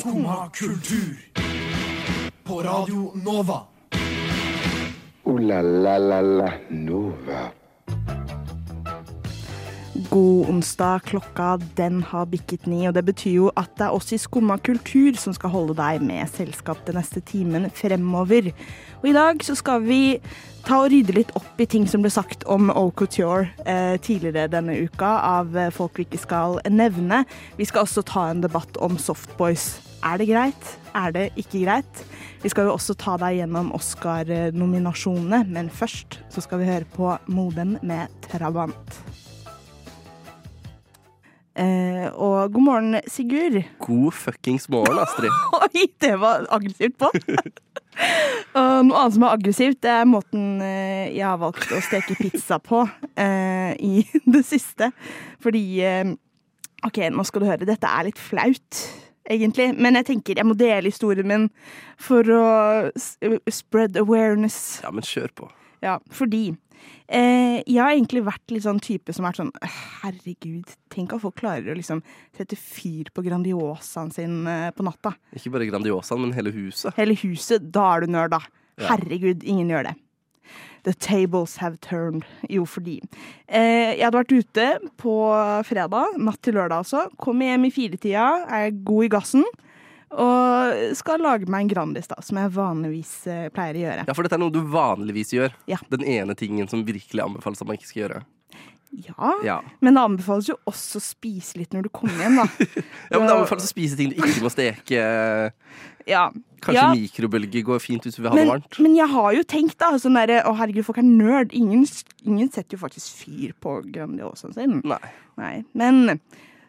Skumma kultur. På Radio Nova. O-la-la-la-la Nova. God onsdag. Klokka den har bikket ni, og det betyr jo at det er oss i Skumma kultur som skal holde deg med selskap den neste timen fremover. Og i dag så skal vi ta og rydde litt opp i ting som ble sagt om Au Couture eh, tidligere denne uka av folk vi ikke skal nevne. Vi skal også ta en debatt om Softboys. Er det greit? Er det ikke greit? Vi skal jo også ta deg gjennom Oscar-nominasjonene, men først så skal vi høre på Modem med Trabant. Eh, og god morgen, Sigurd. God fuckings morgen, Astrid. Oi, det var aggressivt på. og noe annet som er aggressivt, det er måten eh, jeg har valgt å steke pizza på eh, i det siste. Fordi eh, OK, nå skal du høre. Dette er litt flaut, egentlig. Men jeg tenker jeg må dele historien min for å spread awareness. Ja, men kjør på. Ja, fordi eh, jeg har egentlig vært litt sånn type som har vært sånn «Øh, Herregud, tenk at folk klarer å liksom sette fyr på Grandiosaen sin eh, på natta. Ikke bare Grandiosaen, men hele huset. Hele huset, da er du nerd, da. Ja. Herregud, ingen gjør det. The tables have turned. Jo, fordi eh, Jeg hadde vært ute på fredag, natt til lørdag altså. Kom hjem i firetida, er god i gassen. Og skal lage meg en Grandis, da, som jeg vanligvis eh, pleier å gjøre. Ja, for dette er noe du vanligvis gjør. Ja. Den ene tingen som virkelig anbefales at man ikke skal gjøre. Ja, Ja, Men det anbefales jo også å spise litt når du kommer hjem, da. ja men det anbefales å spise ting du ikke må steke. Ja. Kanskje Ja. mikrobølge går fint hvis du vil ha det varmt. men jeg har jo tenkt, da, sånn derre Å, herregud, folk er nerd. Ingen, ingen setter jo faktisk fyr på Grandiosaen sin. Nei. Nei. Men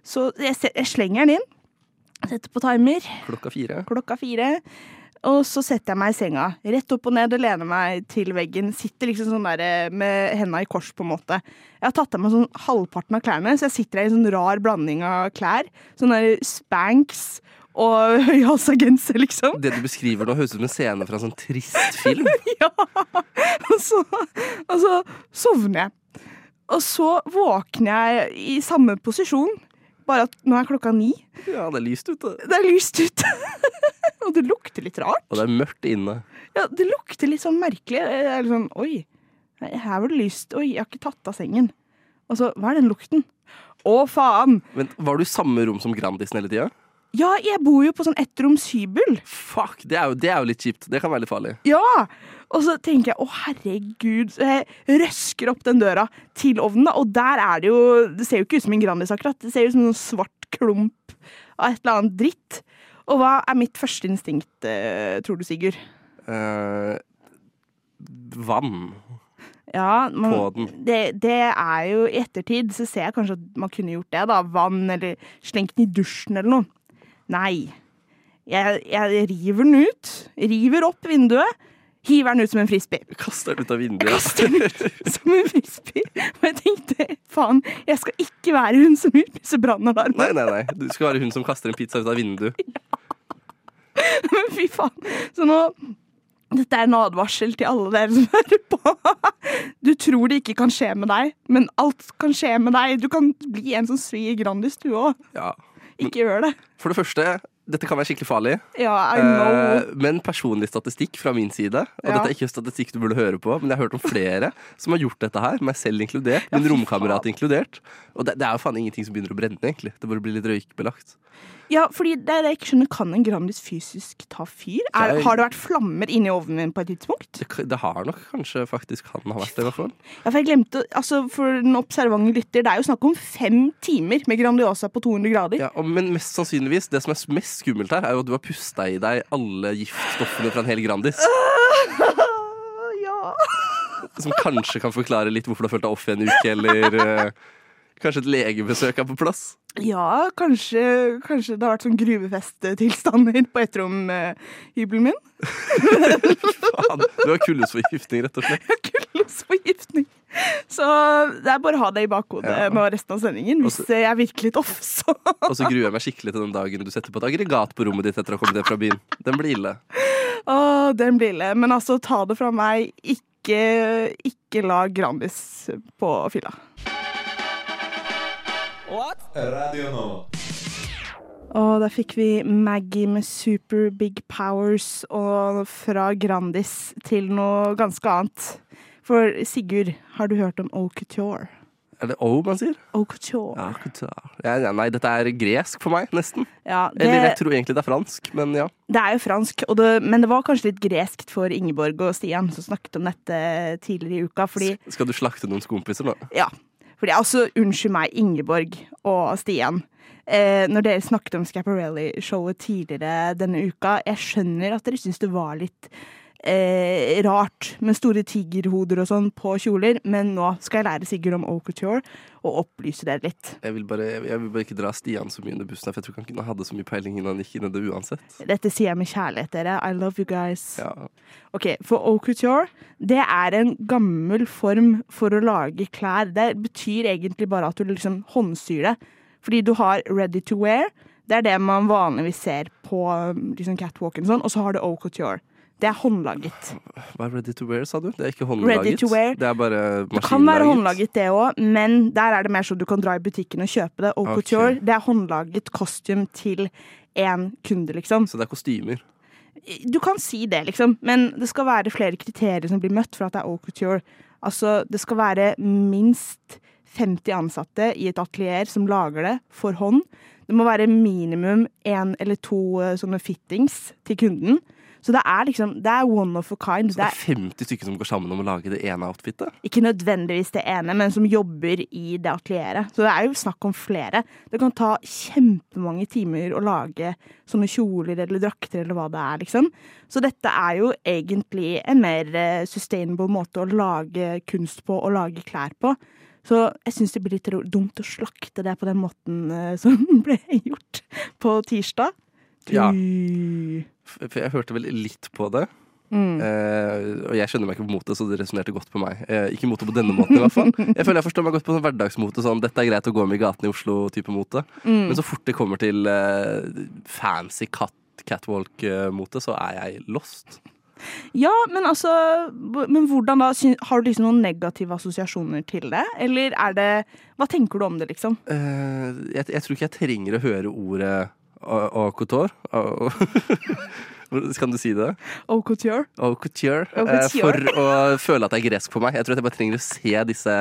så jeg, jeg slenger den inn. Setter på timer. Klokka fire. Klokka fire. Og så setter jeg meg i senga. Rett opp og ned og lener meg til veggen. Sitter liksom sånn der med henda i kors, på en måte. Jeg har tatt av meg sånn halvparten av klærne, så jeg sitter her i en sånn rar blanding av klær. Sånn der Spanx og høyhalsa genser, liksom. Det du beskriver nå, høres ut som en scene fra en sånn trist film. Ja. Og så, og så sovner jeg. Og så våkner jeg i samme posisjon, bare at nå er klokka ni. Ja, det er lyst ute. Det er lyst ute. og det lukter litt rart. Og det er mørkt inne. Ja, det lukter litt sånn merkelig. Jeg er sånn, Oi, her var det lyst. Oi, jeg har ikke tatt av sengen. Og så, hva er den lukten? Å, faen! Men Var du i samme rom som Grandisen hele tida? Ja, jeg bor jo på sånn ettroms hybel. Fuck, det er, jo, det er jo litt kjipt. Det kan være litt farlig. Ja! Og så tenker jeg å herregud, så jeg røsker opp den døra til ovnen, da, og der er det jo Det ser jo ikke ut som en Grandis, akkurat. Det ser ut som en svart klump av et eller annet dritt. Og hva er mitt første instinkt, eh, tror du, Sigurd? Uh, vann Ja, man, det, det er jo I ettertid så ser jeg kanskje at man kunne gjort det. da Vann, eller slengt den i dusjen eller noe. Nei. Jeg, jeg river den ut. River opp vinduet. Hiver den ut som en frisbee. Kaster den ut av vinduet. Kaster den ut som en frisbee. Og jeg tenkte faen, jeg skal ikke være hun som utlyser brannalarm. Nei, nei, nei. Du skal være hun som kaster en pizza ut av vinduet. Ja. Men fy faen. Så nå dette er en advarsel til alle dere som hører på. Du tror det ikke kan skje med deg, men alt kan skje med deg. Du kan bli en som svir Grandis, du òg. Ja. Ikke gjør det. For det første, dette kan være skikkelig farlig. Ja, I know. Eh, men personlig statistikk fra min side. Og Ja. dette er ikke statistikk du burde høre på, men jeg har hørt om flere som har gjort dette her, meg selv inkludert, min ja, romkamerat inkludert. Og det, det er jo faen ingenting som begynner å brenne, egentlig. Det bare blir litt røykbelagt. Ja, fordi det er det jeg ikke skjønner. Kan en Grandis fysisk ta fyr? Er, har det vært flammer inni ovnen min på et tidspunkt? Det, det har nok kanskje faktisk han har vært det, i hvert fall. Ja, for jeg glemte, altså For den observante lytter, det er jo snakk om fem timer med Grandiosa på 200 grader. Ja, og, men mest sannsynligvis, det som er mest skummelt her, er jo at du har pusta i deg alle giftstoffene fra en hel Grandis. Ja. Som kanskje kan forklare litt hvorfor du har følt deg off i en uke, eller eh, kanskje et legebesøk er på plass. Ja, kanskje, kanskje det har vært sånn gruvefesttilstander på etteromhybelen min. Faen, du har kullosforgiftning, rett og slett. Kullosforgiftning. Så det er bare å ha det i bakhodet Ja. med resten av sendingen. Hvis Også- jeg virker litt off, så Og så gruer jeg meg skikkelig til den dagen du setter på et aggregat på rommet ditt etter å ha kommet hjem fra byen. Den blir ille. Å, den blir ille. Men altså, ta det fra meg. Ikke, ikke la Grandis på fylla. Radio Nova. Og da fikk vi Maggie med Super Big Powers og fra Grandis til noe ganske annet. For Sigurd, har du hørt om Au Couture? Er det O man sier? Au Couture. Ja, couture. ja, ja, nei, dette er gresk for meg, nesten. Ja, Eller jeg tror egentlig det er fransk, men ja. det er jo fransk, og det, men det var kanskje litt greskt for Ingeborg og Stian, som snakket om dette tidligere i uka. Fordi Skal du slakte noens kompiser nå? Ja. Fordi altså, unnskyld meg, Ingeborg og Stian. Eh, når dere snakket om Scaparelli-showet tidligere denne uka, jeg skjønner at dere syns det var litt eh, rart med store tigerhoder og sånn på kjoler, men nå skal jeg lære Sigurd om Haute Couture og opplyse dere litt. Jeg vil bare, jeg vil bare ikke dra Stian så mye under bussen, for jeg tror ikke han hadde så mye peiling innan han gikk inn i det uansett. Dette sier jeg med kjærlighet, dere. I love you guys. Ja. Ok, For haute couture, det er en gammel form for å lage klær. Det betyr egentlig bare at du liksom håndsyr det. Fordi du har ready to wear. Det er det man vanligvis ser på liksom catwalken og sånn. Og så har du haute couture. Det er håndlaget. Hva er ready to wear, sa du? Det er ikke håndlaget? Ready to wear. Det er bare maskinlaget? Det kan være håndlaget, det òg, men der er det mer sånn du kan dra i butikken og kjøpe det. Og okay. couture, det er håndlaget costume til én kunde, liksom. Så det er kostymer? Du kan si det, liksom, men det skal være flere kriterier som blir møtt for at det er haute couture. Altså, det skal være minst 50 ansatte i et atelier som lager det for hånd. Det må være minimum én eller to eh, sånne fittings til kunden. Så det er liksom, det er one of a kind. Så Det er 50 stykker som går sammen om å lage det ene outfitet? ikke nødvendigvis det ene, men som jobber i det atelieret. Så det er jo snakk om flere. Det kan ta kjempemange timer å lage sånne kjoler eller drakter eller hva det er, liksom. Så dette er jo egentlig en mer eh, sustainable måte å lage kunst på og lage klær på. Så jeg syns det blir litt dumt å slakte det på den måten eh, som ble gjort på tirsdag. Ja. For jeg hørte vel litt på det. Mm. Eh, og jeg skjønner meg ikke på mote, så det resonnerte godt på meg. Eh, ikke mote på denne måten, i hvert fall. Jeg føler jeg forstår meg godt på sånn hverdagsmote. Sånn, dette er greit å gå med i gaten i Oslo-type mote. Mm. Men så fort det kommer til eh, fancy cat, catwalk-mote, så er jeg lost. Ja, men altså Men hvordan da? Har du liksom noen negative assosiasjoner til det? Eller er det Hva tenker du om det, liksom? Eh, jeg, jeg tror ikke jeg trenger å høre ordet au couture. Kan du si det? Au couture? Au couture. Au eh, couture. For å føle at det er gresk for meg. Jeg tror at jeg bare trenger å se disse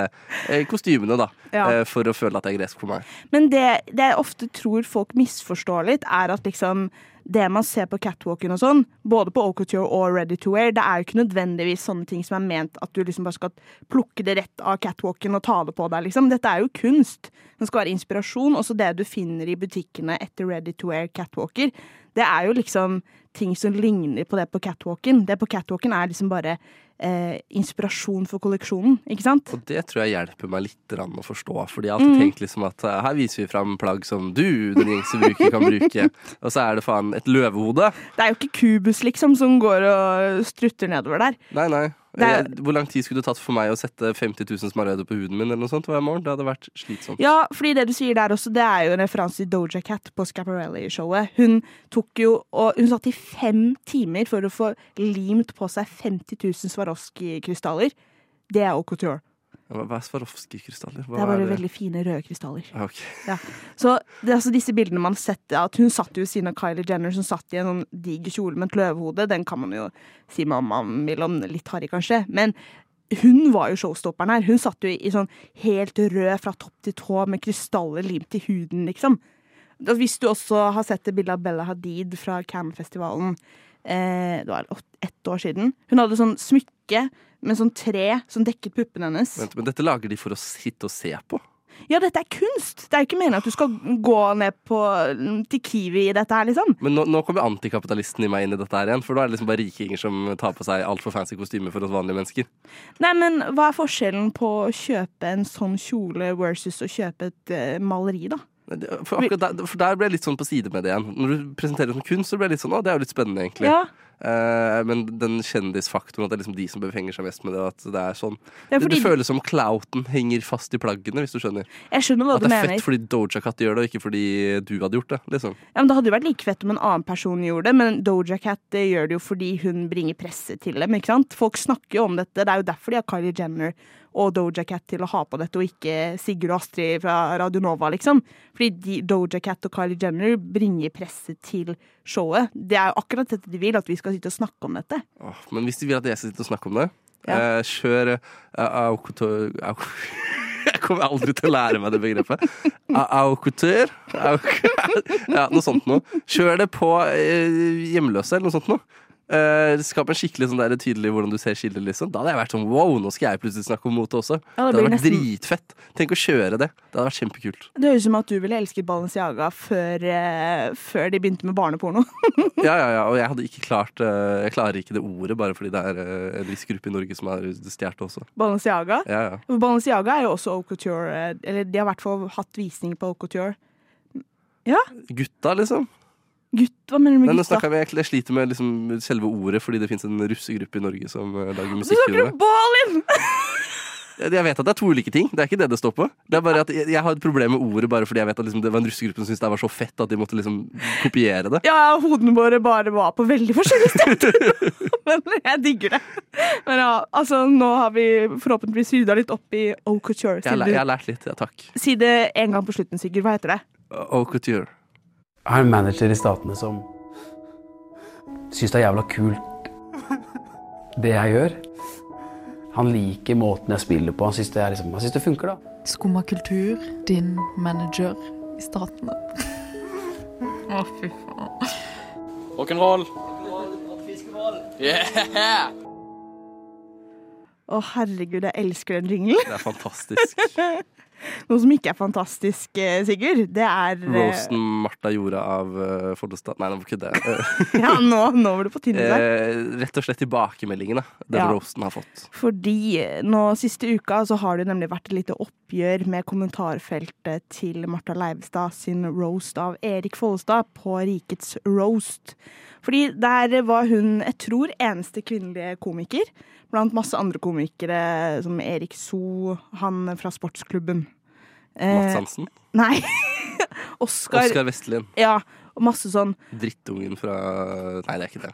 eh, kostymene, da. Ja. eh, For å føle at det er gresk for meg. Men det, det jeg ofte tror folk misforstår litt, er at liksom det man ser på catwalken og sånn, både på Haute Couture og Ready to Wear, det er jo ikke nødvendigvis sånne ting som er ment at du liksom bare skal plukke det rett av catwalken og ta det på deg, liksom. Dette er jo kunst. Det skal være inspirasjon. Også det du finner i butikkene etter Ready to Wear catwalker, det er jo liksom ting som ligner på det på catwalken. Det på catwalken er liksom bare eh, inspirasjon for kolleksjonen, ikke sant? Og det tror jeg hjelper meg litt å forstå. Fordi jeg har alltid tenkt liksom at eh, her viser vi fram plagg som du, den gjengse bruker, kan bruke. Og så er det faen et løvehode. Det er jo ikke kubus, liksom, som går og strutter nedover der. Nei, nei. Er- Hvor lang tid skulle det tatt for meg å sette 50 000 smaragder på huden min eller noe sånt hver morgen? Det hadde vært slitsomt. Ja, fordi det du sier der også, det er jo en referanse til Doja Cat på Scaparelli-showet. Hun tok jo, og hun satt i fem timer for å få limt på seg 50 000 Swarovski-krystaller. Det er haute couture. Hva er Swarovski-krystaller? Det er bare veldig fine røde krystaller. Ah, Ja. Så det er altså disse bildene man setter at Hun satt jo ved siden av Kylie Jenner, som satt i en sånn diger kjole med et løvehode. Den kan man jo si man vil om. Litt harry, kanskje. Men hun var jo showstopperen her. Hun satt jo i, sånn helt rød fra topp til tå med krystaller limt i huden, liksom. Hvis du også har sett det bildet av Bella Hadid fra Cannes-festivalen eh, Det var ett år siden. Hun hadde sånn smykke med sånn tre som dekket puppene hennes. Vent, men dette lager de for å sitte og se på? Ja, dette er kunst! Det er jo ikke meningen at du skal gå ned på, til Kiwi i dette her, liksom. Men nå, nå kommer antikapitalisten i meg inn i dette her igjen. For nå er det liksom bare rikinger som tar på seg altfor fancy kostymer for oss vanlige mennesker. Nei, men hva er forskjellen på å kjøpe en sånn kjole versus å kjøpe et uh, maleri, da? For, der, for der ble jeg litt sånn på side med det igjen. Når du presenterer det som kunst, så ble jeg litt sånn Å, det er jo litt spennende, egentlig. Ja, Eh, men den kjendisfaktoren, at det er liksom de som befenger seg mest med det, at det er sånn Det er det, det føles som clouten henger fast i plaggene, hvis du skjønner. jeg skjønner hva At du det er fett fordi Doja Cat gjør det, og ikke fordi du hadde gjort det. liksom Ja, men Det hadde jo vært like fett om en annen person gjorde det, men Doja Cat det gjør det jo fordi hun bringer presse til dem. ikke sant? Folk snakker jo om dette. Det er jo derfor de har Kylie Jenner og Doja Cat til å ha på dette, og ikke Sigurd og Astrid fra Radio Nova, liksom. Fordi de, Doja Cat og Kylie Jenner bringer presse til showet. Det er jo akkurat dette de vil, at vi skal sitte og snakke om dette. Åh, men hvis de vil at jeg skal sitte og snakke om det, Ja. eh, kjør au- Jeg kommer aldri til å lære meg det begrepet. A- Ja, noe sånt noe. Kjør det på eh, hjemløse, eller noe sånt noe. Eh, skap en skikkelig sånn der tydelig hvordan du ser skillet, liksom. Da hadde jeg vært sånn wow, nå skal jeg plutselig snakke om mote også. Ja, det det hadde vært nesten- dritfett. Tenk å kjøre det. Det hadde vært kjempekult. Det høres ut som at du ville elsket Balenciaga før, uh, før de begynte med barneporno. Ja, ja, ja, og jeg hadde ikke klart uh, Jeg klarer ikke det ordet bare fordi det er en viss gruppe i Norge som har stjålet det også. Balenciaga. Ja, ja. Balenciaga er jo også haute couture, eller de har i hvert fall hatt visning på haute couture. Ja. Gutta, liksom. Gutt, hva mener du med Nei, nå gutta? snakker jeg, jeg sliter med liksom selve ordet, fordi det fins en russegruppe i Norge som eh, lager Du musikk. snakker om Balin! Jeg jeg vet at det er to ulike ting. Det er ikke det det står på. Det er bare at jeg, jeg har et problem med ordet bare fordi jeg vet at liksom, det var en russegruppe som syntes det var så fett at de måtte liksom kopiere det. Ja, hodene våre bare var på veldig forskjellige steder. Men jeg digger det. Men ja, altså, nå har vi forhåpentligvis rydda litt opp i haute couture. Jeg, har læ- jeg har lært litt. Ja, takk. Si det en gang på slutten, Sigurd. Hva heter det? Au couture. Jeg har en manager i Statene som syns det er jævla kult det jeg gjør. Han liker måten jeg spiller på. Han syns det, er liksom, synes det funker, da. Skumma kultur, din manager i Statene. Å, fy faen. Rock'n'roll. Yeah! Å, herregud, jeg elsker den jinglen. Det er fantastisk. Noe som ikke er fantastisk, eh, Sigurd, det er eh, Roasten Martha gjorde av uh, Follestad Nei, nå var ikke det. Ja, nå, nå var du på tynn der. eh, rett og slett tilbakemeldingene den Ja. roasten har fått. Fordi nå siste uka så har det nemlig vært et lite oppgjør med kommentarfeltet til Martha Leivestad sin roast av Erik Follestad på Rikets roast. Fordi der var hun, jeg tror, eneste kvinnelige komiker. Blant masse andre komikere som Erik So, han fra sportsklubben. Eh, Mats Hansen. Nei. Oskar. Oskar Vestlien. Ja, og masse sånn Drittungen fra Nei, det er ikke det.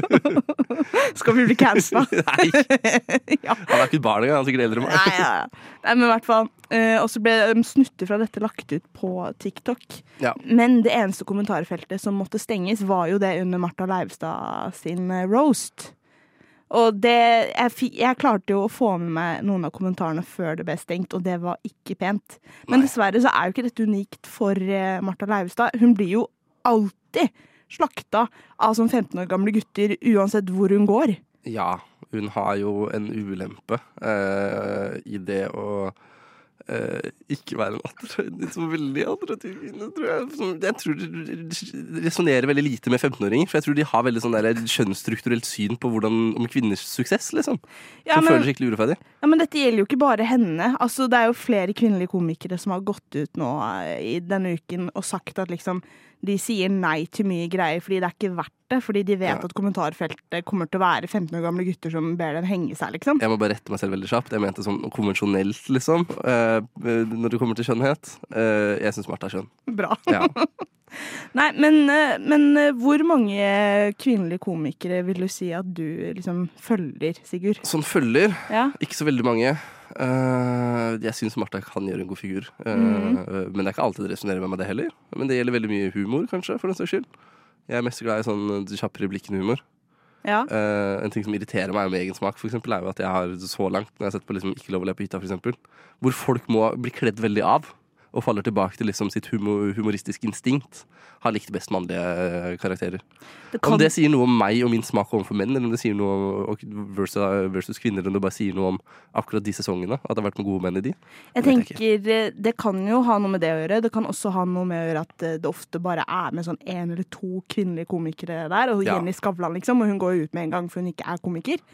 Skal vi bli cancela? Nei, ja. Han er ikke barn engang. Han er sikkert eldre enn meg. Nei, ja, ja. Nei, men i hvert fall. Eh, og så ble snutter fra dette lagt ut på TikTok. Ja. Men det eneste kommentarfeltet som måtte stenges, var jo det under Martha Leivstad sin eh, roast. Og det jeg, jeg klarte jo å få med meg noen av kommentarene før det ble stengt, og det var ikke pent. Men Nei. dessverre så er jo ikke dette unikt for uh, Martha Leivestad. Hun blir jo alltid slakta av sånn 15 år gamle gutter, uansett hvor hun går. Ja, hun har jo en ulempe uh, i det å eh, ikke være en attraktiv som veldig attraktiv kvinne, tror jeg. Som, jeg tror det resonnerer veldig lite med 15-åringer. For jeg tror de har veldig sånn der kjønnsstrukturelt syn på hvordan, om kvinners suksess, liksom. Ja, som men- føler skikkelig urettferdig. Ja, men dette gjelder jo ikke bare henne. Altså, det er jo flere kvinnelige komikere som har gått ut nå eh, i denne uken og sagt at liksom de sier nei til mye greier fordi det er ikke verdt det. Fordi de vet Ja. at kommentarfeltet kommer til å være 15 år gamle gutter som ber dem henge seg, liksom. Jeg må bare rette meg selv veldig kjapt. Jeg mente sånn konvensjonelt, liksom. Uh, når det kommer til skjønnhet. Uh, jeg syns Martha er skjønn. Bra. Ja. Nei, men, eh, men hvor mange kvinnelige komikere vil du si at du liksom følger, Sigurd? Sånn følger. Ja. Ikke så veldig mange. Eh, jeg syns Martha kan gjøre en god figur. Mm. Men det er ikke alltid det resonnerer med meg, det heller. Men det gjelder veldig mye humor, kanskje, for den saks skyld. Jeg er mest glad i sånn kjapp replikken-humor. ja. Uh, en ting som irriterer meg med egen smak, for eksempel, er jo at jeg har så langt, når jeg har sett på liksom Ikke lov å le på hytta, f.eks., hvor folk må bli kledd veldig av. Og faller tilbake til liksom sitt humor, humoristiske instinkt. Har likt best mannlige eh, karakterer. Det Om det sier noe om meg og min smak overfor menn, eller om det sier noe om versus, versus kvinner, eller om det bare sier noe om akkurat de sesongene. At det har vært med gode menn i de. jeg tenker eh, Det kan jo ha noe med det å gjøre. Det kan også ha noe med å gjøre at eh, det ofte bare er med sånn én eller to kvinnelige komikere der. Og Ja. Jenny Skavlan, liksom. Og hun går jo ut med en gang, for hun ikke er komiker.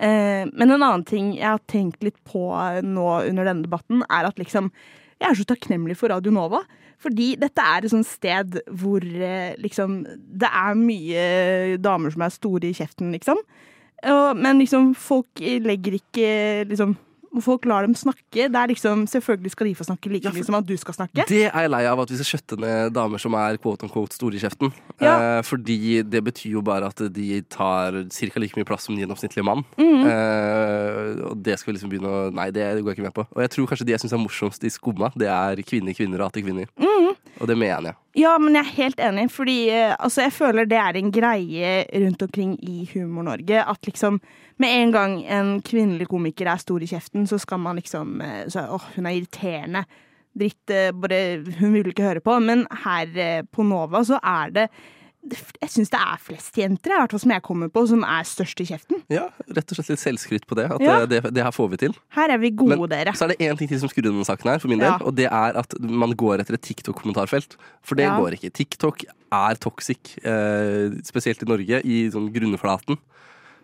Men en annen ting jeg har tenkt litt på nå under denne debatten, er at liksom jeg er så takknemlig for Radio Nova. Fordi dette er et sånt sted hvor eh, liksom Det er mye damer som er store i kjeften, liksom. Men liksom, folk legger ikke liksom Folk lar dem snakke. Det er liksom, Selvfølgelig skal de få snakke like mye som at du skal snakke. Det er jeg lei av, at vi skal skjøtte ned damer som er quote on quote store i kjeften. Ja. Eh, fordi det betyr jo bare at de tar ca. like mye plass som en gjennomsnittlig mann. Mhm. Eh, og det skal vi liksom begynne å Nei, det går jeg ikke med på. Og jeg tror kanskje de jeg syns er morsomst i Skumma, det er kvinner, kvinner og atter kvinner. Mhm. Og det mener jeg. Ja, men jeg er helt enig, fordi eh, altså, jeg føler det er en greie rundt omkring i Humor-Norge. At liksom med en gang en kvinnelig komiker er stor i kjeften, så skal man liksom eh, så, Åh, hun er irriterende. Dritt. eh, Bare Hun vil ikke høre på. Men her på Nova så er det Jeg syns det er flest jenter, i hvert fall som jeg kommer på, som er størst i kjeften. Ja, rett og slett litt selvskryt på det. At Ja. eh, det, det her får vi til. Her er vi gode, Men dere. Så er det én ting til som skrur denne saken her, for min del. Ja. Og det er at man går etter et TikTok-kommentarfelt. For det Ja. går ikke. TikTok er toxic, eh, spesielt i Norge, i sånn grunnflaten.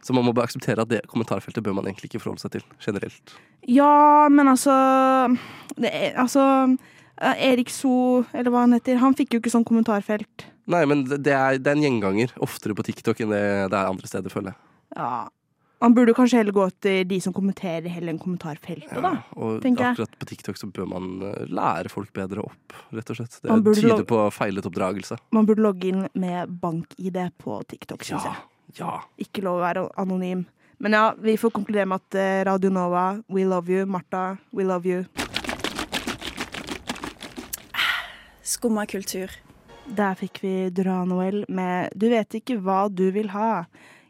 Så man må bare akseptere at det kommentarfeltet bør man egentlig ikke forholde seg til generelt. Ja, men altså det Altså Erik So, eller hva han heter, han fikk jo ikke sånn kommentarfelt. Nei, men det er, det er en gjenganger oftere på TikTok enn det det er andre steder, føler jeg. Ja. Man burde kanskje heller gå etter de som kommenterer, heller enn kommentarfeltet, da. Og akkurat på TikTok så bør man eh, lære folk bedre opp, rett og slett. Det tyder på feilet oppdragelse. Man burde logge inn med bank-ID på TikTok, syns Ja. jeg. Ja. Ikke lov å være anonym. Men ja, vi får konkludere med at eh, Radio Nova, we love you. Martha, we love you. Skumma kultur. Der fikk vi Dra Noel med Du vet ikke hva du vil ha.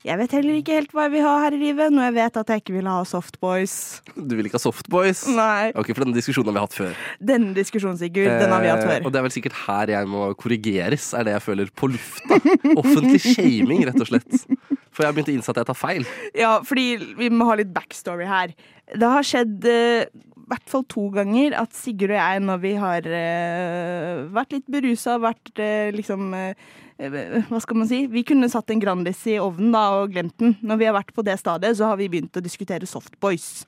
Jeg vet heller ikke helt hva jeg vil ha her i livet, når jeg vet at jeg ikke vil ha Softboys. Du vil ikke ha Softboys? Nei. Ok, for denne diskusjonen har vi hatt før. Denne diskusjonen, Sigurd, den har vi hatt Eh, før. Og det er vel sikkert her jeg må korrigeres, er det jeg føler på lufta. Offentlig shaming, rett og slett. For jeg har begynt å innse at jeg tar feil. Ja, fordi vi må ha litt backstory her. Det har skjedd i i hvert fall to ganger at Sigurd og jeg, når vi har uh, vært litt berusa, vært uh, liksom eh, Hva skal man si? Vi kunne satt en Grandis i ovnen da, og glemt den. Når vi har vært på det stadiet, så har vi begynt å diskutere softboys.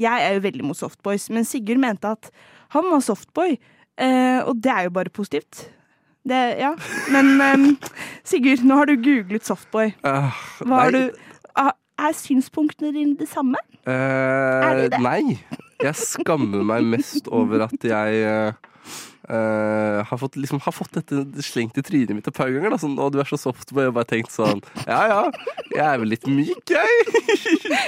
Jeg er jo veldig mot softboys, men Sigurd mente at han var softboy. Eh, og det er jo bare positivt. Det, ja. Men um, Sigurd, nå har du googlet softboy. Uh, Hva har du Ah, Er synspunktene dine de samme? Uh, er de det? nei. Jeg skammer meg mest over at jeg eh, har, fått, liksom, har fått dette slengt i trynet mitt et par ganger. Da, sånn, 'Å, du er så soft', og bare tenkt sånn Ja ja, jeg er vel litt myk, jeg.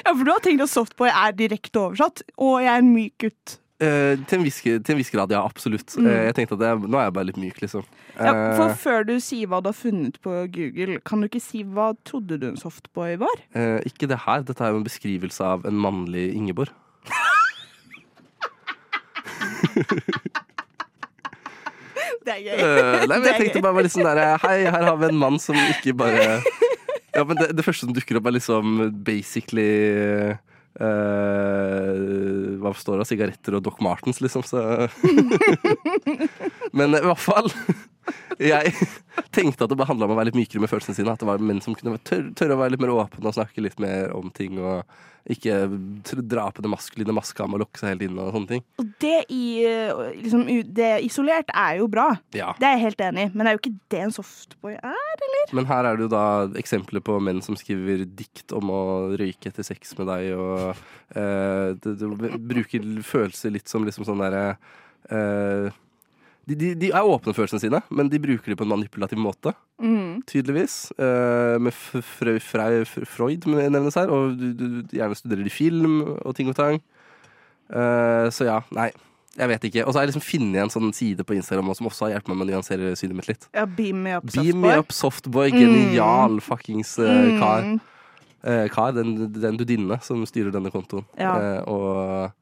Ja, for du har tenkt at softboy er direkte oversatt, og jeg er en myk gutt. Uh, til en viss grad, ja. Absolutt. Mm. Uh, jeg tenkte at jeg, nå er jeg bare litt myk, liksom. Ja, for Eh, før du sier hva du har funnet på Google, kan du ikke si hva trodde du en softboy var? eh, ikke det her. Dette er jo en beskrivelse av en mannlig Ingeborg. Det er gøy. Eh, nei, men jeg tenkte bare sånn der Hei, her har vi en mann som ikke bare Ja, men det, det første som dukker opp, er liksom basically Uh, Hva står det? Sigaretter og Doc Martens, liksom. Så Men i hvert fall Jeg tenkte at det bare handla om å være litt mykere med følelsene sine. At det var menn som kunne tørre, tørre å være litt mer åpne og snakke litt mer om ting. Og ikke dra på det maskuline maska med å lokke seg helt inn og sånne ting. Og det, i, liksom, det isolert er jo bra. Ja. Det er jeg helt enig i, men det er jo ikke det en softboy er. Men her er det jo da eksempler på menn som skriver dikt om å røyke etter sex med deg, og uh, det, det, bruker følelser litt som liksom sånn derre eh, de, de, de er åpne om følelsene sine, men de bruker det på en manipulativ måte. Mm. Tydeligvis. Uh, med F- Freu- Freu- F- Freud nevnes her, og du, du, gjerne studerer de film og ting og tang. Uh, så ja, nei. Jeg vet ikke. Og så har jeg liksom funnet en sånn side på Instagram som også har hjulpet meg med å nyansere synet mitt litt. Ja, beam me up, softboy. up, softboy. Genial fuckings uh, kar. Mm. Eh, kar, den, den dudinne som styrer denne kontoen. Ja. Eh, og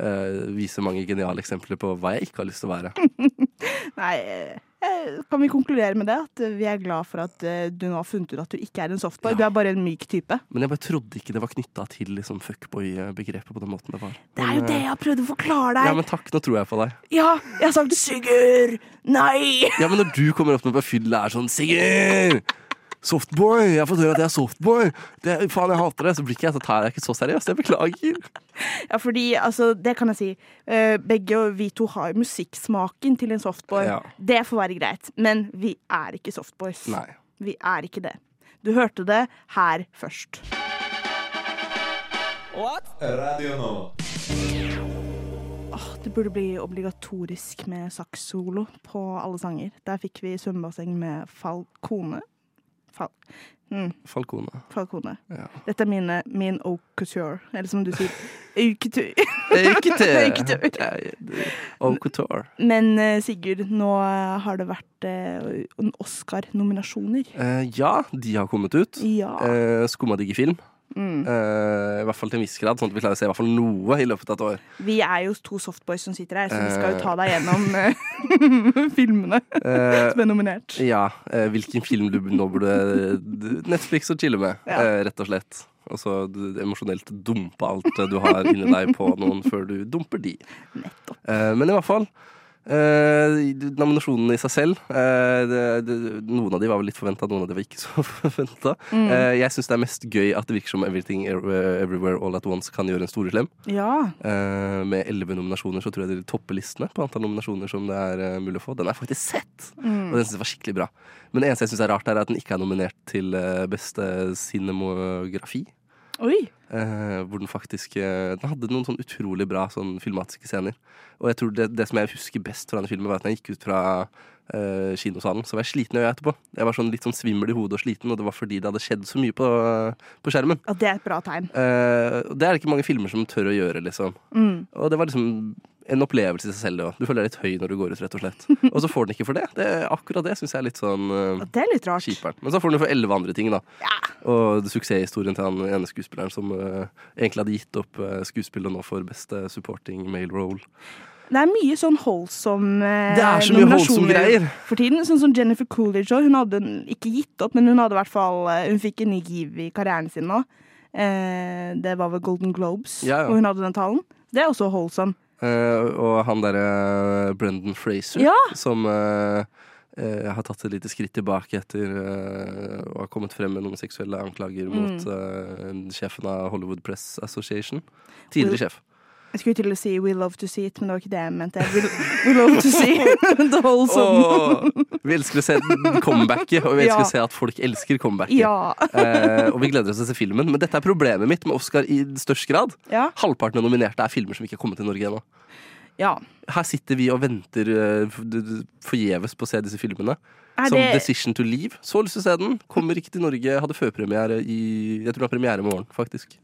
eh, viser mange geniale eksempler på hva jeg ikke har lyst til å være. Nei, eh, kan vi konkludere med det? At eh, vi er glad for at eh, du nå har funnet ut at du ikke er en softboy. Ja. Du er bare en myk type. Men jeg bare trodde ikke det var knytta til liksom, fuckboy-begrepet på den måten det var. Det er jo det eh, jeg har prøvd å forklare deg. Ja, men takk, nå tror jeg på deg. Ja, jeg har sagt Sigurd! Nei! Ja, men når du kommer opp med på fylla er sånn Sigurd! Softboy! Jeg har fått høre at jeg er softboy! Det, faen, jeg hater det! Så blir ikke jeg så tar jeg ikke så seriøst. Jeg beklager. Ja, fordi, altså, det kan jeg si. Eh, begge og vi to har musikksmaken til en softboy. Ja. Det får være greit. Men vi er ikke softboys. Nei. Vi er ikke det. Du hørte det her først. Radio nå. Oh, det burde bli obligatorisk med sakssolo på alle sanger. Der fikk vi svømmebasseng med Falcone. Fal mm, Falcone. Falcone. Ja. Dette er mine, min haute couture. Eller som du sier, haute couture. Au couture. Men eh, Sigurd, nå har det vært eh, Oscar-nominasjoner. Eh, ja, de har kommet ut. Ja. Eh, Skumma digger film. Mm. Uh, I hvert fall til en viss grad, sånn at vi klarer å se i hvert fall noe i løpet av et år. Vi er jo to softboys som sitter her, så vi skal jo Eh. ta deg gjennom uh, filmene som er nominert. ja, Uh, hvilken film du nå burde Netflix og chille med, Ja. rett og slett. Og så emosjonelt dumpe alt du har inni deg på noen før du dumper de. Nettopp. Men i hvert fall eh, Nominasjonene i seg selv eh, det, det, Noen av de var vel litt forventa, noen av de var ikke så forventa. Mm. Eh, jeg syns det er mest gøy at det virker som Everything Everywhere Everywhere All At Once kan gjøre en stor slem. Ja. Eh, med elleve nominasjoner så tror jeg de topper listene på antall nominasjoner som det er eh, mulig å få. Den er faktisk sett, Mm. og den synes jeg var skikkelig bra. Men det eneste jeg syns er rart, er at den ikke er nominert til eh, beste cinemografi. Eh, hvor den faktisk eh, Den hadde noen sånn utrolig bra sånn filmatiske scener. Og jeg tror det, det som jeg husker best fra denne filmen, var at når jeg gikk ut fra eh, kinosalen, så var jeg sliten i øyet etterpå. Jeg var sånn litt sånn svimmel i hodet og sliten, og det var fordi det hadde skjedd så mye på, på skjermen. Og det er et bra tegn. Eh, det er det ikke mange filmer som tør å gjøre, liksom. Mm. Og det var liksom en opplevelse i seg selv, Også. Du føler deg litt høy når du går ut, rett og slett. Og så får den ikke for det. det akkurat det syns jeg er litt sånn uh, Det er litt rart. kjiperen. Men så får den for elleve andre ting, da. Og suksesshistorien til han ene skuespilleren som uh, egentlig hadde gitt opp uh, skuespillet nå for beste supporting male role. Det er mye sånn holdsom eh, Det er så mye nominasjoner greier. For tiden, sånn som Jennifer Coolidge Hun hadde ikke gitt opp, men hun hadde hvert fall Hun fikk en ny giv i karrieren sin nå. Eh, det var vel Golden Globes, Ja, ja. og hun hadde den talen. Det er også holdsom. Eh, og han derre Brendan Fraser, Ja. som eh, eh, har tatt et lite skritt tilbake etter uh, å ha kommet frem med noen seksuelle anklager Mm. mot uh, sjefen av Hollywood Press Association. Tidligere sjef. Jeg skulle til å si 'We love to see it', men det var ikke det jeg mente. We, we love to see the wholesome. Åh, vi elsker å se comebacket, og vi elsker Ja. å se at folk elsker comebacket. Ja. Eh, og vi gleder oss til å se filmen. Men dette er problemet mitt med Oscar i størst grad. ja. Halvparten av nominerte er filmer som ikke har kommet til Norge ennå. ja. Her sitter vi og venter d- forgjeves på å se disse filmene. Er Som det, 'Decision to Leave'. Så lyst til å se den. Kommer ikke til Norge. Hadde førpremiere i Jeg tror det har premiere i morgen, faktisk.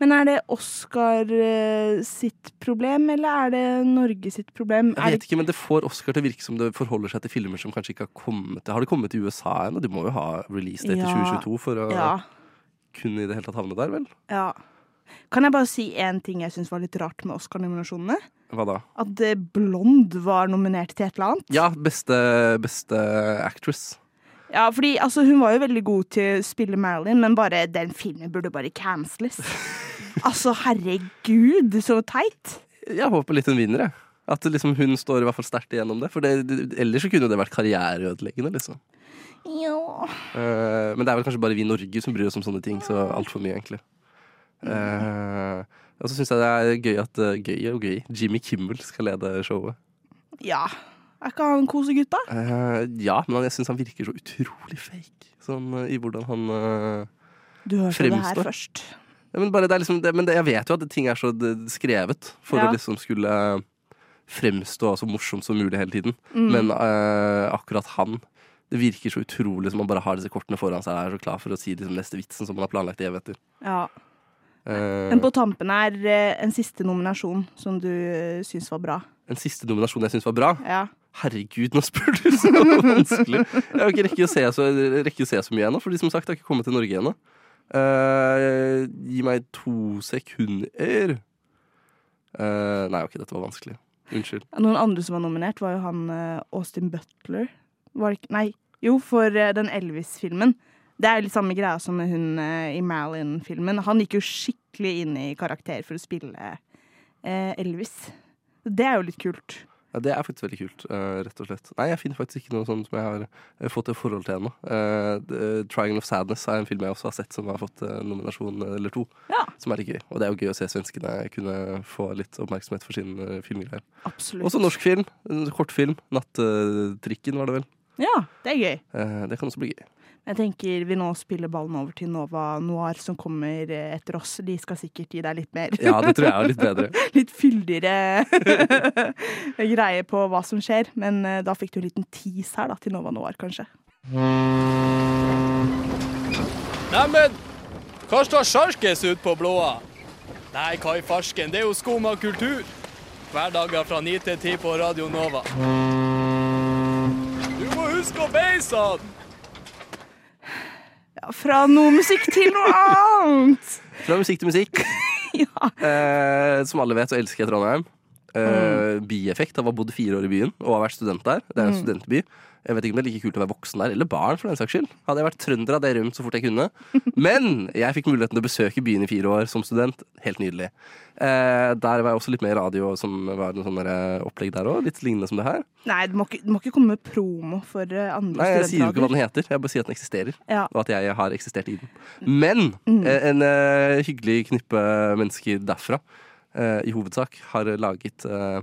Men er det Oscar eh, sitt problem, eller er det Norge sitt problem? Jeg vet ikke, men Det får Oscar til å virke som det forholder seg til filmer som kanskje ikke har kommet til Har det kommet til USA ennå? De må jo ha release date Ja. 2022 for å ja. kunne i det hele tatt havne der, vel? ja. Kan jeg bare si én ting jeg syns var litt rart med Oscar-nominasjonene? Hva da? At eh, Blond var nominert til et eller annet. Ja, beste, beste actress. Ja, fordi altså, Hun var jo veldig god til å spille Marilyn, men bare den filmen burde bare canceles. altså, herregud, så teit. Jeg håper litt hun vinner, jeg. At liksom hun står i hvert fall sterkt igjennom det. For det, ellers så kunne det vært karriereødeleggende, liksom. Ja. Uh, men det er vel kanskje bare vi i Norge som bryr oss om sånne ting. Så altfor mye, egentlig. Uh, og så syns jeg det er gøy at eh, Gøy og gøy. Jimmy Kimmel skal lede showet. ja. Er ikke han kosegutt, da? Eh, ja, men jeg syns han virker så utrolig fake. Sånn eh, i hvordan han uh, Du hørte det her først. ja, men, det liksom, det, men det, jeg vet jo at ting er så skrevet for Ja. å liksom skulle fremstå så morsomt som mulig hele tiden. Mm. Men uh, akkurat han Det virker så utrolig som han bare har disse kortene foran seg og er så klar for å si liksom, neste vitsen som han har planlagt i evigheter. Ja. Uh, Men på tampen er en siste nominasjon som du uh, syns var bra. en siste nominasjon jeg syns var bra. Ja. Herregud, nå spør du så vanskelig! Jeg har ikke rekket å se så, rekke å se så mye ennå, for de som sagt har ikke kommet til Norge ennå. Uh, gi meg to sekunder. Uh, nei, ok, dette var vanskelig. Unnskyld. Noen andre som var nominert, var jo han eh, Austin Butler. Nei. Jo, for den Elvis-filmen. Det er litt samme greia som hun i Malin-filmen. Han gikk jo skikkelig inn i karakter for å spille Elvis. Det er jo litt kult. Ja, det er faktisk veldig kult, eh, rett og slett. Nei, jeg finner faktisk ikke noe sånt som jeg har eh, fått et forhold til ennå. Uh, 'Triangle of Sadness' er en film jeg også har sett som har fått nominasjon eller to. Ja. Som er litt gøy. Og det er jo gøy å se svenskene kunne få litt oppmerksomhet for sin uh, filmgreie. Også norsk film. En kortfilm. 'Nattetrikken', var det vel. Ja, det er gøy. Det kan også bli gøy. Jeg tenker vi nå spiller ballen over til Nova Noir, som kommer eh, etter oss. De skal sikkert gi deg litt mer Ja, det tror jeg er litt bedre. litt fyldigere greie på hva som skjer. Men eh, da fikk du en liten tease her da, til Nova Noir, kanskje. Neimen, hva står sjarkes ut på blåa? Nei, hva i farsken, det er jo skum av kultur. Hverdager fra 9 til 10 på Radio Nova. Du må huske å beise han! Fra noe musikk til noe annet! Fra musikk til musikk. Ja. Eh, som alle vet, så elsker jeg Trondheim. Eh, Bieffekt av å ha bodd fire år i byen og har vært student der. Det er en studentby. Jeg vet ikke om det er like kult å være voksen der, eller barn. for den saks skyld Hadde jeg vært trønder, hadde jeg rømt så fort jeg kunne. Men jeg fikk muligheten til å besøke byen i fire år som student. Helt nydelig. Eh, der var jeg også litt med i radio, som var noe sånn eh, opplegg der òg. Litt lignende som det her. Nei, du må, ikke, du må ikke komme med promo for andre andre Nei, Jeg sier jo ikke hva den heter, jeg bare sier at den eksisterer. Ja. Og at jeg har eksistert i den. Men mm. en eh, hyggelig knippe mennesker derfra, eh, i hovedsak, har laget eh,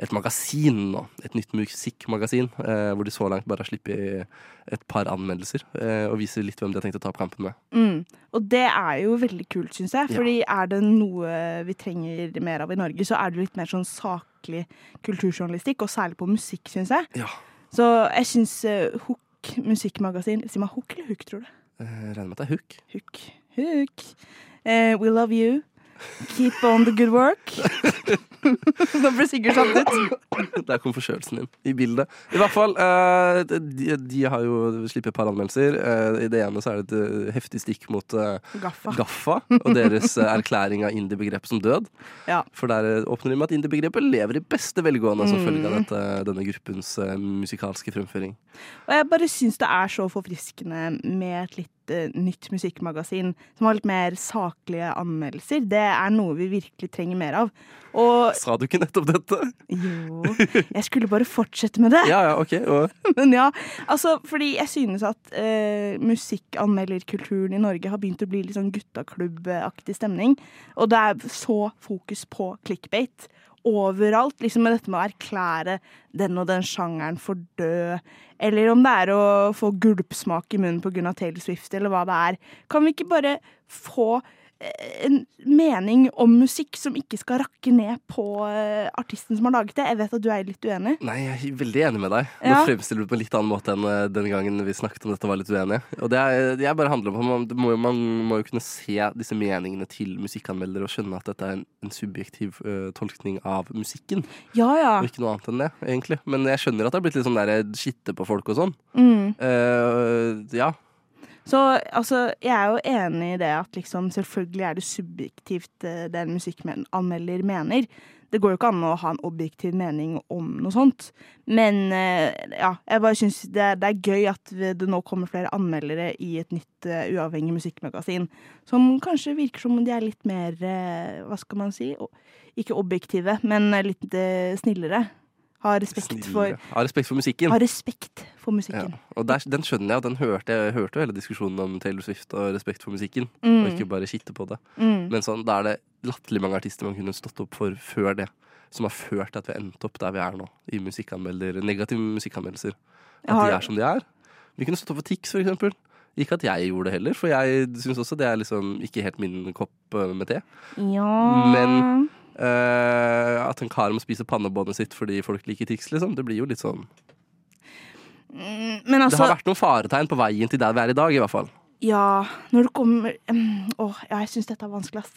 et magasin nå. Et nytt musikkmagasin, eh, hvor de så langt bare har sluppet et par anmeldelser. eh, og viser litt hvem de har tenkt å ta opp kampen med. Mm. Og det er jo veldig kult, syns jeg. Ja. Fordi er det noe vi trenger mer av i Norge, så er det litt mer sånn saklig kulturjournalistikk, og særlig på musikk, syns jeg. Ja. Så jeg syns uh, Hook musikkmagasin Si meg Hook eller Hook, tror du? Eh, regner med at det er hook. Hook. Hook. Uh, we love you. Keep on the good work. Nå ble Sigurd satt ut. Der kom forkjølelsen din i bildet. I hvert fall, eh, de, de har jo sluppet et par anmeldelser. Eh, I det ene så er det et eh, heftig stikk mot Gaffa. Gaffa og deres erklæring av indie-begrepet som død. Ja. For der åpner de med at indie-begrepet lever i beste velgående som følge Mm. av dette, denne gruppens musikalske fremføring. Og jeg bare syns det er så forfriskende med et litt nytt musikkmagasin som har litt mer saklige anmeldelser. Det er noe vi virkelig trenger mer av. Og Sa du ikke nettopp dette? jo, jeg skulle bare fortsette med det. Ja, ja, ok. Og, Men ja, altså, fordi jeg synes at eh, musikkanmelderkulturen i Norge har begynt å bli litt sånn guttaklubbaktig stemning. Og det er så fokus på clickbait overalt. Liksom med dette med å erklære den og den sjangeren for død. Eller om det er å få gulpsmak i munnen pga. Taylor Swift, eller hva det er. Kan vi ikke bare få en mening om musikk som ikke skal rakke ned på eh, artisten som har laget det? Jeg vet at du er litt uenig. nei, jeg er veldig enig med deg. Nå Ja. fremstiller du det på en litt annen måte enn eh, den gangen vi snakket om dette var litt uenige. Og det, er, det bare handler om at man, man må jo kunne se disse meningene til musikkanmeldere og skjønne at dette er en, en subjektiv uh, tolkning av musikken. Ja, ja. Og ikke noe annet enn det, egentlig. Men jeg skjønner at det har blitt litt sånn der skitte på folk og sånn. Mm. Uh, ja. Så altså, jeg er jo enig i det at liksom selvfølgelig er det subjektivt eh, det en musikkanmelder mener. Det går jo ikke an å ha en objektiv mening om noe sånt. Men eh, ja, jeg bare syns det, det er gøy at det nå kommer flere anmeldere i et nytt uh, uavhengig musikkmagasin. Som kanskje virker som om de er litt mer uh, Hva skal man si? Ikke objektive, men litt uh, snillere. Har respekt for, Snillere. Ha respekt for musikken. har respekt for Ja. musikken. Og der, den skjønner jeg, og den hørte jeg hørte jo hele diskusjonen om Taylor Swift og respekt for musikken. Mm. Og ikke bare kitte på det. Mm. Men sånn, da er det latterlig mange artister man kunne stått opp for før det. Som har ført til at vi har endt opp der vi er nå, i musikkanmelder, negative musikkanmeldelser. At Har- de er som de er. Vi kunne stått opp for Tix, for eksempel. Ikke at jeg gjorde det heller, for jeg syns også det er liksom ikke helt min kopp eh, med te. Ja Men- Uh, at en kar må spise pannebåndet sitt fordi folk liker Tix, liksom. Det blir jo litt sånn Mm, altså Det altså har vært noen faretegn på veien til der vi er i dag, i hvert fall. Ja, når det kommer um, Åh, ja, jeg syns dette er vanskelig, ass.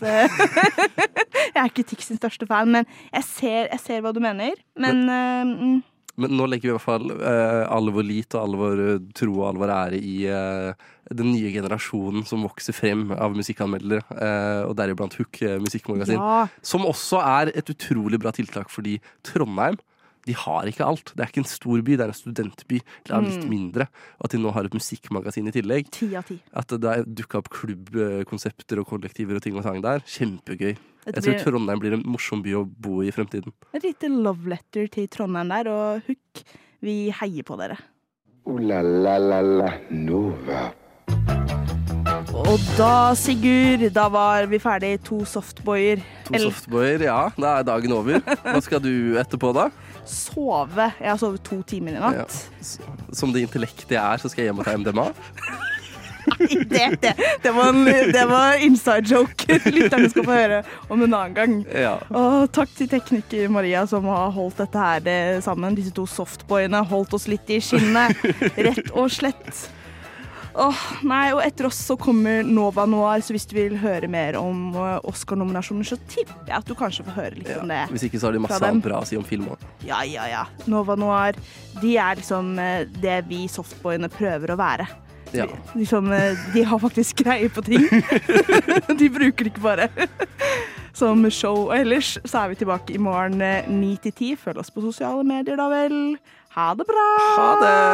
jeg er ikke Tix sin største fan, men jeg ser, jeg ser hva du mener. Men men, uh, Men nå legger vi i hvert fall uh, all vår lit og all vår eh, tro og all vår ære i uh, den nye generasjonen som vokser frem av musikkanmeldere, og deriblant Hook musikkmagasin. ja. Som også er et utrolig bra tiltak fordi Trondheim de har ikke alt. Det er ikke en stor by, det er en studentby. Det er litt Mm. mindre. Og at de nå har et musikkmagasin i tillegg. 10 av 10. At det dukka opp klubbkonsepter og kollektiver og ting og tang der. Kjempegøy. Jeg tror Trondheim blir en morsom by å bo i i fremtiden. Et lite love letter til Trondheim der, og Hook, vi heier på dere. Ooh la la la la Nova. Og da, Sigurd, da var vi ferdig. To softboyer. To softboyer, ja. Da er dagen over. Hva skal du etterpå, da? Sove. Jeg har sovet to timer i natt. Ja. Som det intellektet jeg er, så skal jeg hjem og ta MDMA. Det, det, det, var en, det var inside joke lytterne skal få høre om en annen gang. Ja. Og takk til tekniker Maria som har holdt dette her eh, sammen. Disse to softboyene holdt oss litt i skinnet, rett og slett. Åh, nei, og etter oss så kommer Nova Noir, så hvis du vil høre mer om eh, Oscar-nominasjoner, så tipper jeg at du kanskje får høre litt Ja. om det. Hvis ikke så har de masse annet bra å si om film òg. Ja, ja, ja. Nova Noir, de er liksom eh, det vi softboyene prøver å være. Ja. Liksom, eh, de har faktisk greie på ting. de bruker det ikke bare som show. Og ellers så er vi tilbake i morgen ni til ti. Følg oss på sosiale medier, da vel. Ha det bra! Ha det!